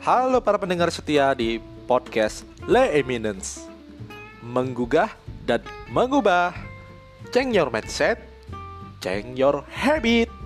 Halo para pendengar setia di podcast Le Eminence. Menggugah dan mengubah. Change your mindset Change your habit.